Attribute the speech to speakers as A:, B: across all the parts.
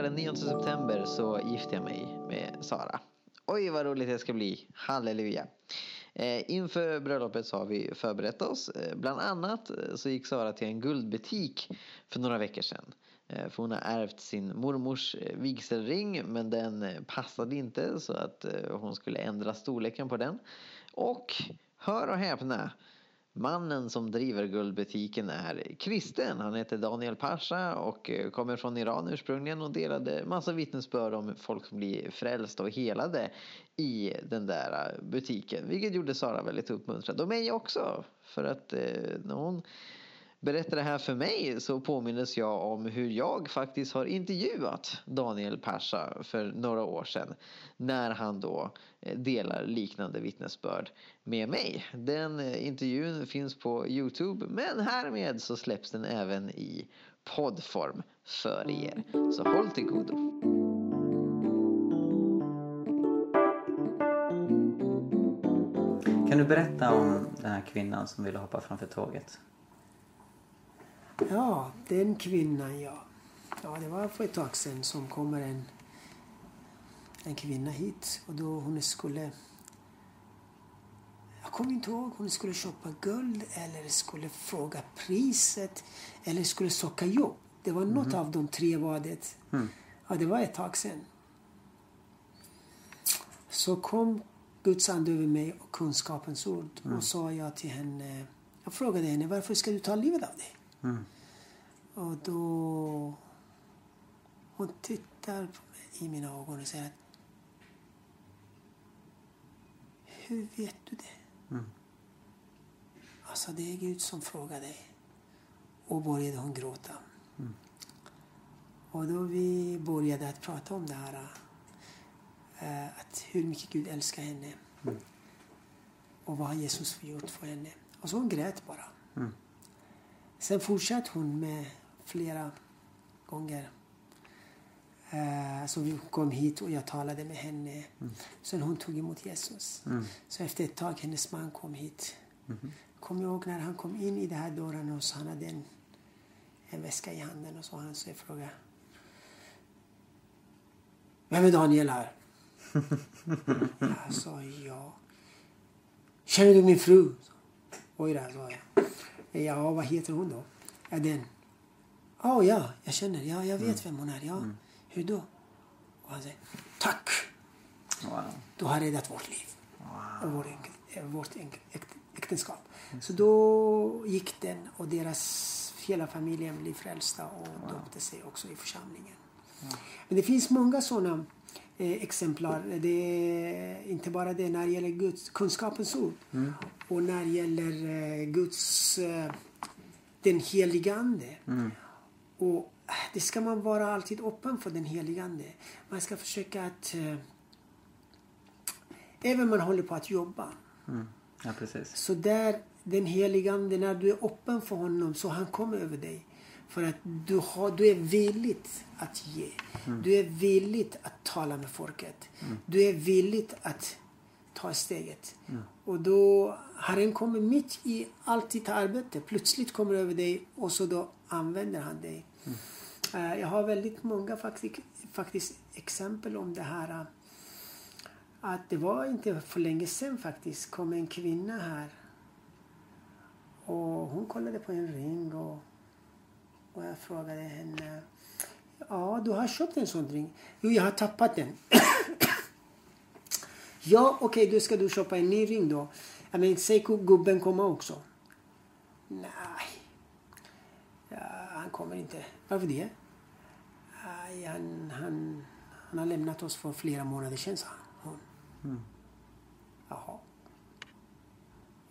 A: vecka, den 9 september, så gifter jag mig med Sara. Oj, vad roligt det ska bli. Halleluja! Eh, inför bröllopet så har vi förberett oss. Eh, bland annat eh, så gick Sara till en guldbutik för några veckor sedan. För hon har ärvt sin mormors vigselring men den passade inte så att hon skulle ändra storleken på den. Och hör och häpna, Mannen som driver guldbutiken är kristen. Han heter Daniel Pasha och eh, kommer från Iran ursprungligen och delade massa vittnesbörd om folk som blir frälsta och helade i den där eh, butiken. Vilket gjorde Sara väldigt uppmuntrad och mig också. För att eh, när hon berättar det här för mig så påminnes jag om hur jag faktiskt har intervjuat Daniel Persa för några år sedan. När han då eh, delar liknande vittnesbörd med mig. Den eh, intervjun finns på Youtube men härmed så släpps den även i poddform för er. Så håll till godo.
B: Kan du berätta om den här kvinnan som ville hoppa framför tåget?
C: Ja, den kvinnan ja. Ja, det var för ett tag sedan som kommer en, en kvinna hit och då hon skulle jag kommer inte ihåg, hon skulle köpa guld eller skulle fråga priset eller skulle söka jobb. Det var något mm. av de tre var det. Mm. Ja, det var ett tag sedan. Så kom Guds ande över mig och kunskapens ord. Mm. Och sa jag till henne, jag frågade henne varför ska du ta livet av dig? Mm. Och då... Hon tittar i mina ögon och säger att Hur vet du det? Mm. Alltså det är Gud som frågar dig. Och började hon gråta. Mm. Och då vi började att prata om det här. Äh, att hur mycket Gud älskar henne. Mm. Och vad har Jesus gjort för henne. Och så hon grät bara. Mm. Sen fortsatte hon med flera gånger. Uh, så vi kom hit och jag talade med henne. Mm. Sen hon tog emot Jesus. Mm. Så efter ett tag hennes man kom hit. Mm. Kom jag ihåg när han kom in i den här dörren och så han hade en, en väska i handen och så han så jag frågade. Vem är Daniel här? jag sa ja. Känner du min fru? Oj då, sa jag. Ja, vad heter hon då? Ja, den. Oh, ja, jag känner. Ja, jag vet mm. vem hon är. Ja. Mm. Hur då? Och han säger tack. Wow. Du har räddat vårt liv. Wow. Och vår, eh, vårt äktenskap. Mm. Så då gick den och deras hela familjen blev frälsta och wow. döpte sig också i församlingen. Men det finns många sådana exemplar. Det är inte bara det när det gäller Guds, kunskapens ord mm. och när det gäller eh, Guds eh, den helige Ande. Mm. Och det ska man vara alltid öppen för den helige Ande. Man ska försöka att eh, även man håller på att jobba.
B: Mm. Ja, precis.
C: Så där, den helige Ande, när du är öppen för honom så han kommer över dig. För att du, har, du är villig att ge. Mm. Du är villig att tala med folket. Mm. Du är villig att ta steget. Mm. Och då Herren kommer mitt i allt ditt arbete. Plötsligt kommer över dig och så då använder han dig. Mm. Jag har väldigt många faktiskt, faktiskt exempel om det här. Eh, att det var inte för länge sedan faktiskt kom en kvinna här. Och hon kollade på en ring och, och jag frågade henne. Ja, du har köpt en sån ring. Jo, jag har tappat den. ja, okej, okay, då ska du köpa en ny ring då. Men säg gubben komma också. Nej, han kommer inte. Varför det? Aj, han, han, han har lämnat oss för flera månader sedan, sa hon. Mm. Jaha.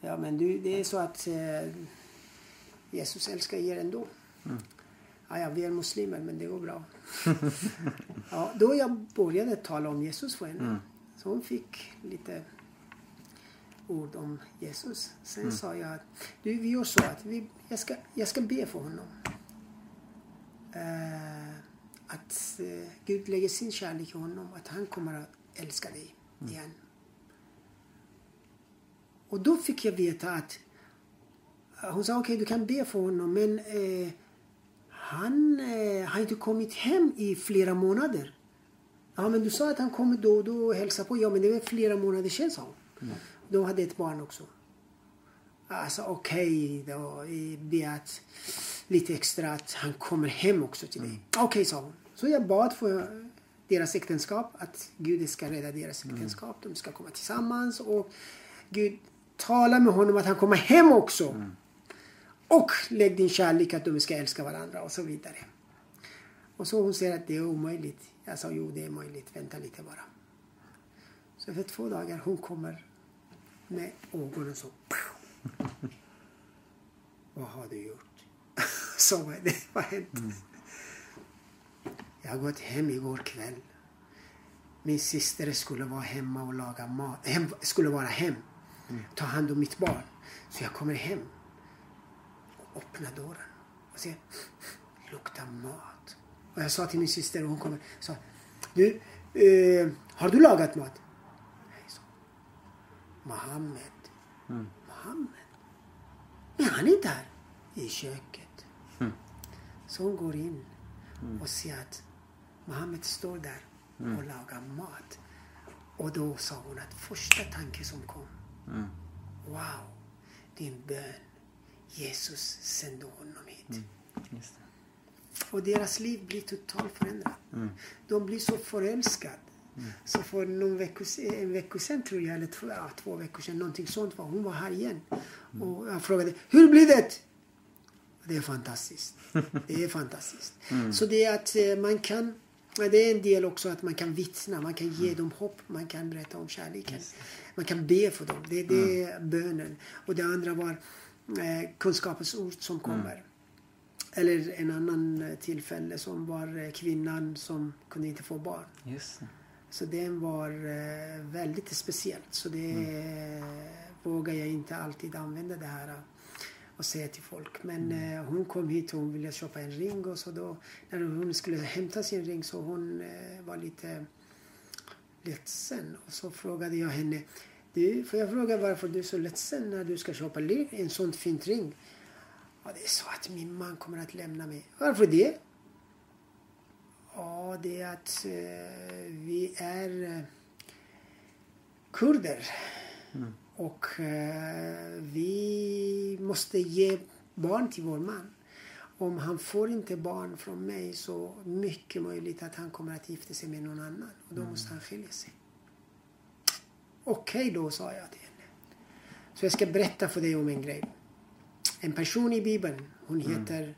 C: Ja, men du, det är så att eh, Jesus älskar er ändå. Mm. Ja, ja, vi är muslimer, men det går bra. ja, då jag började tala om Jesus för henne. Mm. Så hon fick lite ord om Jesus. Sen mm. sa jag att du, vi gör så att vi, jag, ska, jag ska be för honom. Uh, att uh, Gud lägger sin kärlek i honom, att han kommer att älska dig mm. igen. Och då fick jag veta att hon sa okej, du kan be för honom men eh, han eh, har inte kommit hem i flera månader. Ja, men du sa att han kommer då och då och hälsar på. Ja, men det var flera månader sedan, sa hon. De hade ett barn också. Alltså okej då, eh, be att lite extra att han kommer hem också till dig. Okej, sa hon. Så jag bad för deras äktenskap, att Gud ska rädda deras äktenskap. De ska komma tillsammans och Gud talar med honom att han kommer hem också. Och lägg din kärlek att de ska älska varandra och så vidare. Och så hon säger att det är omöjligt. Jag sa jo, det är möjligt. Vänta lite bara. Så för två dagar hon kommer med ögonen så. Vad har du gjort? Så vad är det? Vad har hänt? Jag har gått hem igår kväll. Min syster skulle vara hemma och laga mat. Hem, skulle vara hem. Ta hand om mitt barn. Så jag kommer hem och öppnar dörren och ser luktar mat. Och jag sa till min syster hon kommer sa Du, eh, har du lagat mat? Nej, så. Mohammed. Mohammed? Men han är inte här. I köket. Så hon går in och ser att Mohammed står där och lagar mat. Och då sa hon att första tanken som kom. Wow, din bön. Jesus sände honom hit.
B: Det.
C: Och deras liv blir totalt förändrat. De blir så förälskade. Så för någon vecka, se- en vecka sedan tror jag, eller två, ja, två veckor sedan, någonting sånt var hon var här igen. Och jag frågade, hur blir det? Det är fantastiskt. Det är fantastiskt. Så det är att eh, man kan, det är en del också att man kan vittna, man kan ge dem hopp, man kan berätta om kärleken. Man kan be för dem. Det, det är bönen. Och det andra var kunskapens ord som kommer. Eller en annan eh, tillfälle som var eh, kvinnan som kunde inte få barn.
B: Just det.
C: Så den var eh, väldigt speciellt. Så det eh, vågar jag inte alltid använda det här eh, och säga till folk. Men eh, hon kom hit och hon ville köpa en ring och så då när hon skulle hämta sin ring så hon eh, var lite ledsen. Och så frågade jag henne. Du, får jag fråga varför du är så ledsen när du ska köpa en sån fint ring? Ja, det är så att min man kommer att lämna mig. Varför det? Ja, det är att eh, vi är eh, kurder. Och eh, vi måste ge barn till vår man. Om han får inte barn från mig så mycket möjligt att han kommer att gifta sig med någon annan. Och då måste han skilja sig. Okej då, sa jag till henne. Så jag ska berätta för dig om en grej. En person i Bibeln, hon heter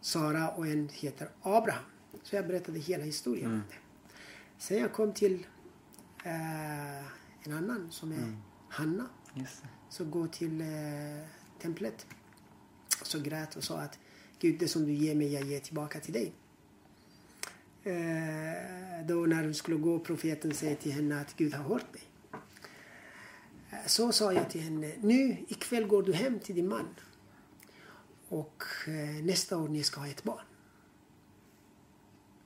C: Sara och en heter Abraham. Så jag berättade hela historien om det. Sen jag kom till eh, en annan som är Hanna.
B: Just det.
C: Så gå till eh, templet. Så grät och sa att Gud, det som du ger mig, jag ger tillbaka till dig. Eh, då när hon skulle gå, profeten säger till henne att Gud har hört dig. Så sa jag till henne, nu ikväll går du hem till din man. Och eh, nästa år ni ska ha ett barn.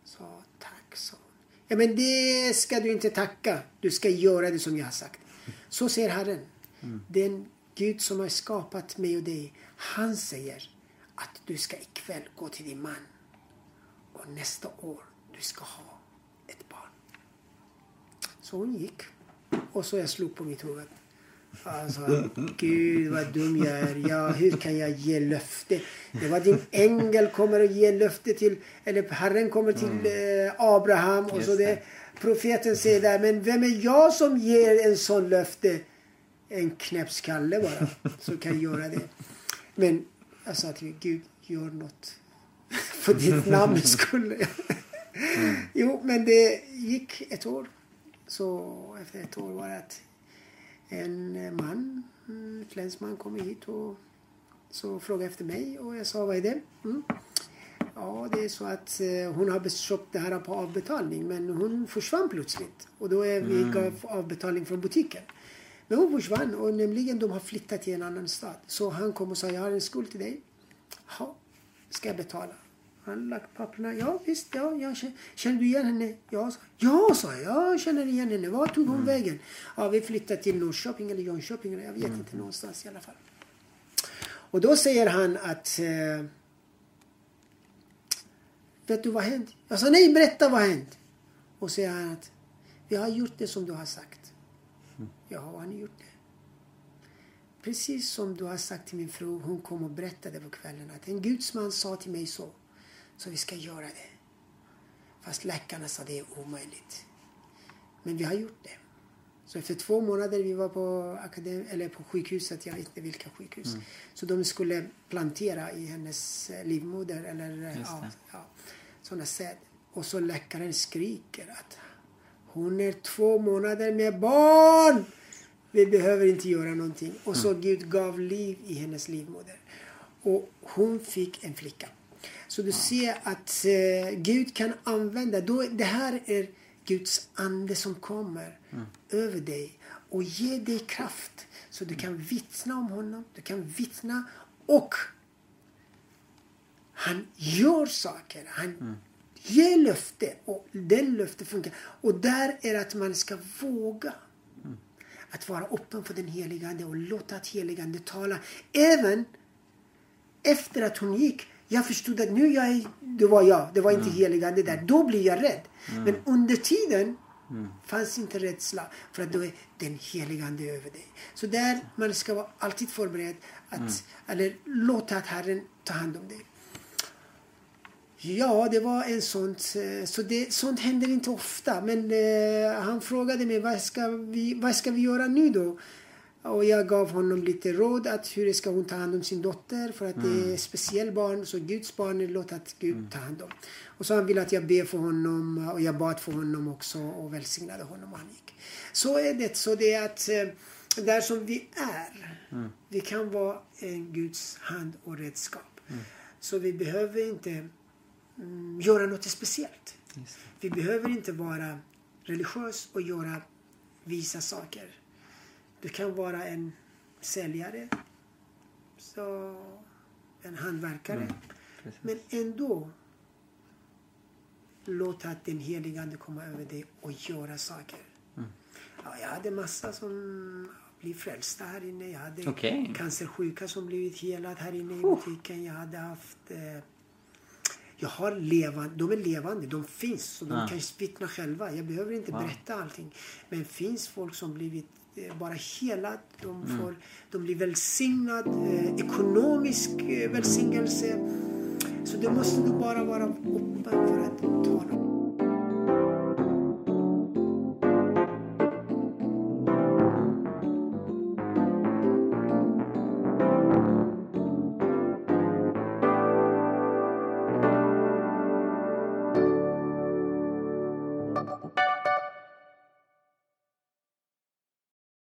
C: Så tack, sa hon. Ja men det ska du inte tacka. Du ska göra det som jag har sagt. Så säger Herren. Den Gud som har skapat mig och dig. Han säger att du ska ikväll gå till din man. Och nästa år du ska ha ett barn. Så hon gick. Och så jag slog på mitt huvud. Alltså, Gud vad dum jag är. Ja, hur kan jag ge löfte? Det var din ängel kommer att ge löfte till, eller Herren kommer till eh, Abraham och
B: Just
C: så det,
B: det.
C: profeten säger där, men vem är jag som ger en sån löfte? En knäppskalle bara, så kan göra det. Men jag sa till Gud, gör något för ditt namns skull. Jo, men det gick ett år. Så efter ett år var det att en eh, man, en utländsk man, kom hit och så frågade efter mig och jag sa vad är det? Mm. Ja, det är så att eh, hon har köpt det här på avbetalning men hon försvann plötsligt och då är vi gav avbetalning från butiken. Men hon försvann och nämligen de har flyttat till en annan stad. Så han kom och sa jag har en skuld till dig. Ja, ska jag betala? Han lagt papperna. Ja visst, ja, jag känner, känner du igen henne? Ja, sa jag. Ja, sa jag. Jag känner igen henne. Var tog hon vägen? Ja, vi flyttade till Norrköping eller Jönköping. Jag vet inte. Någonstans i alla fall. Och då säger han att eh, Vet du vad hänt? Jag sa nej, berätta vad hänt? Och säger han att vi har gjort det som du har sagt. Ja, har ni gjort det? Precis som du har sagt till min fru, hon kom och berättade på kvällen att en gudsman sa till mig så. Så vi ska göra det. Fast läkarna sa det är omöjligt. Men vi har gjort det. Så efter två månader vi var på, akadem eller på sjukhuset, jag vet inte vilka sjukhus.
B: Mm.
C: Så de skulle plantera i hennes livmoder eller ja, ja, sådana säd. Och så läkaren skriker att hon är två månader med barn. Vi behöver inte göra någonting. Och så Gud gav liv i hennes livmoder. Och hon fick en flicka. Så du ser att eh, Gud kan använda, då, det här är Guds ande som kommer över dig och ger dig kraft så du kan vittna om honom, du kan vittna och han gör saker. Han ger löfte och den löfte funkar. Och där är att man ska våga att vara öppen för den heliga Ande och låta att heliga Ande tala. Även efter att hon gick. Jag förstod att nu jag är, det var jag, det var inte heliga Ande där. Då blir jag rädd. Men under tiden fanns inte rädsla för att då är den heliga Ande över dig. Så där man ska vara alltid förberedd att, eller låta att Herren ta hand om dig. Ja, det var en sånt. eh, Så det, sånt händer inte ofta. Men eh, han frågade mig vad ska, vi, vad ska vi göra nu då? Och jag gav honom lite råd att hur ska hon ta hand om sin dotter för att det är speciell barn. Så Guds barn är låt att Gud ta hand om. Och så han ville att jag ber för honom och jag bad för honom också och välsignade honom och han gick. Så är det. Så det är att eh, där som vi är. Vi kan vara en Guds hand och redskap. Så vi behöver inte mm, göra något speciellt. Vi behöver inte vara religiös och göra vissa saker. Du kan vara en säljare, så en hantverkare.
B: Precis.
C: Men ändå låt att den helige Ande komma över dig och göra saker. Ja, jag hade massa som blev frälsta här inne. Jag hade
B: Okej.
C: cancersjuka som blivit helad här inne i butiken. Jag hade haft eh, jag har levande, de är levande, de finns så de
B: Ah.
C: kan vittna själva. Jag behöver inte
B: Wow.
C: berätta allting. Men finns folk som blivit bara helad, de,
B: Mm.
C: får, de blir välsignad, eh, ekonomisk eh, välsignelse. Så det måste du bara vara öppen för att tala om.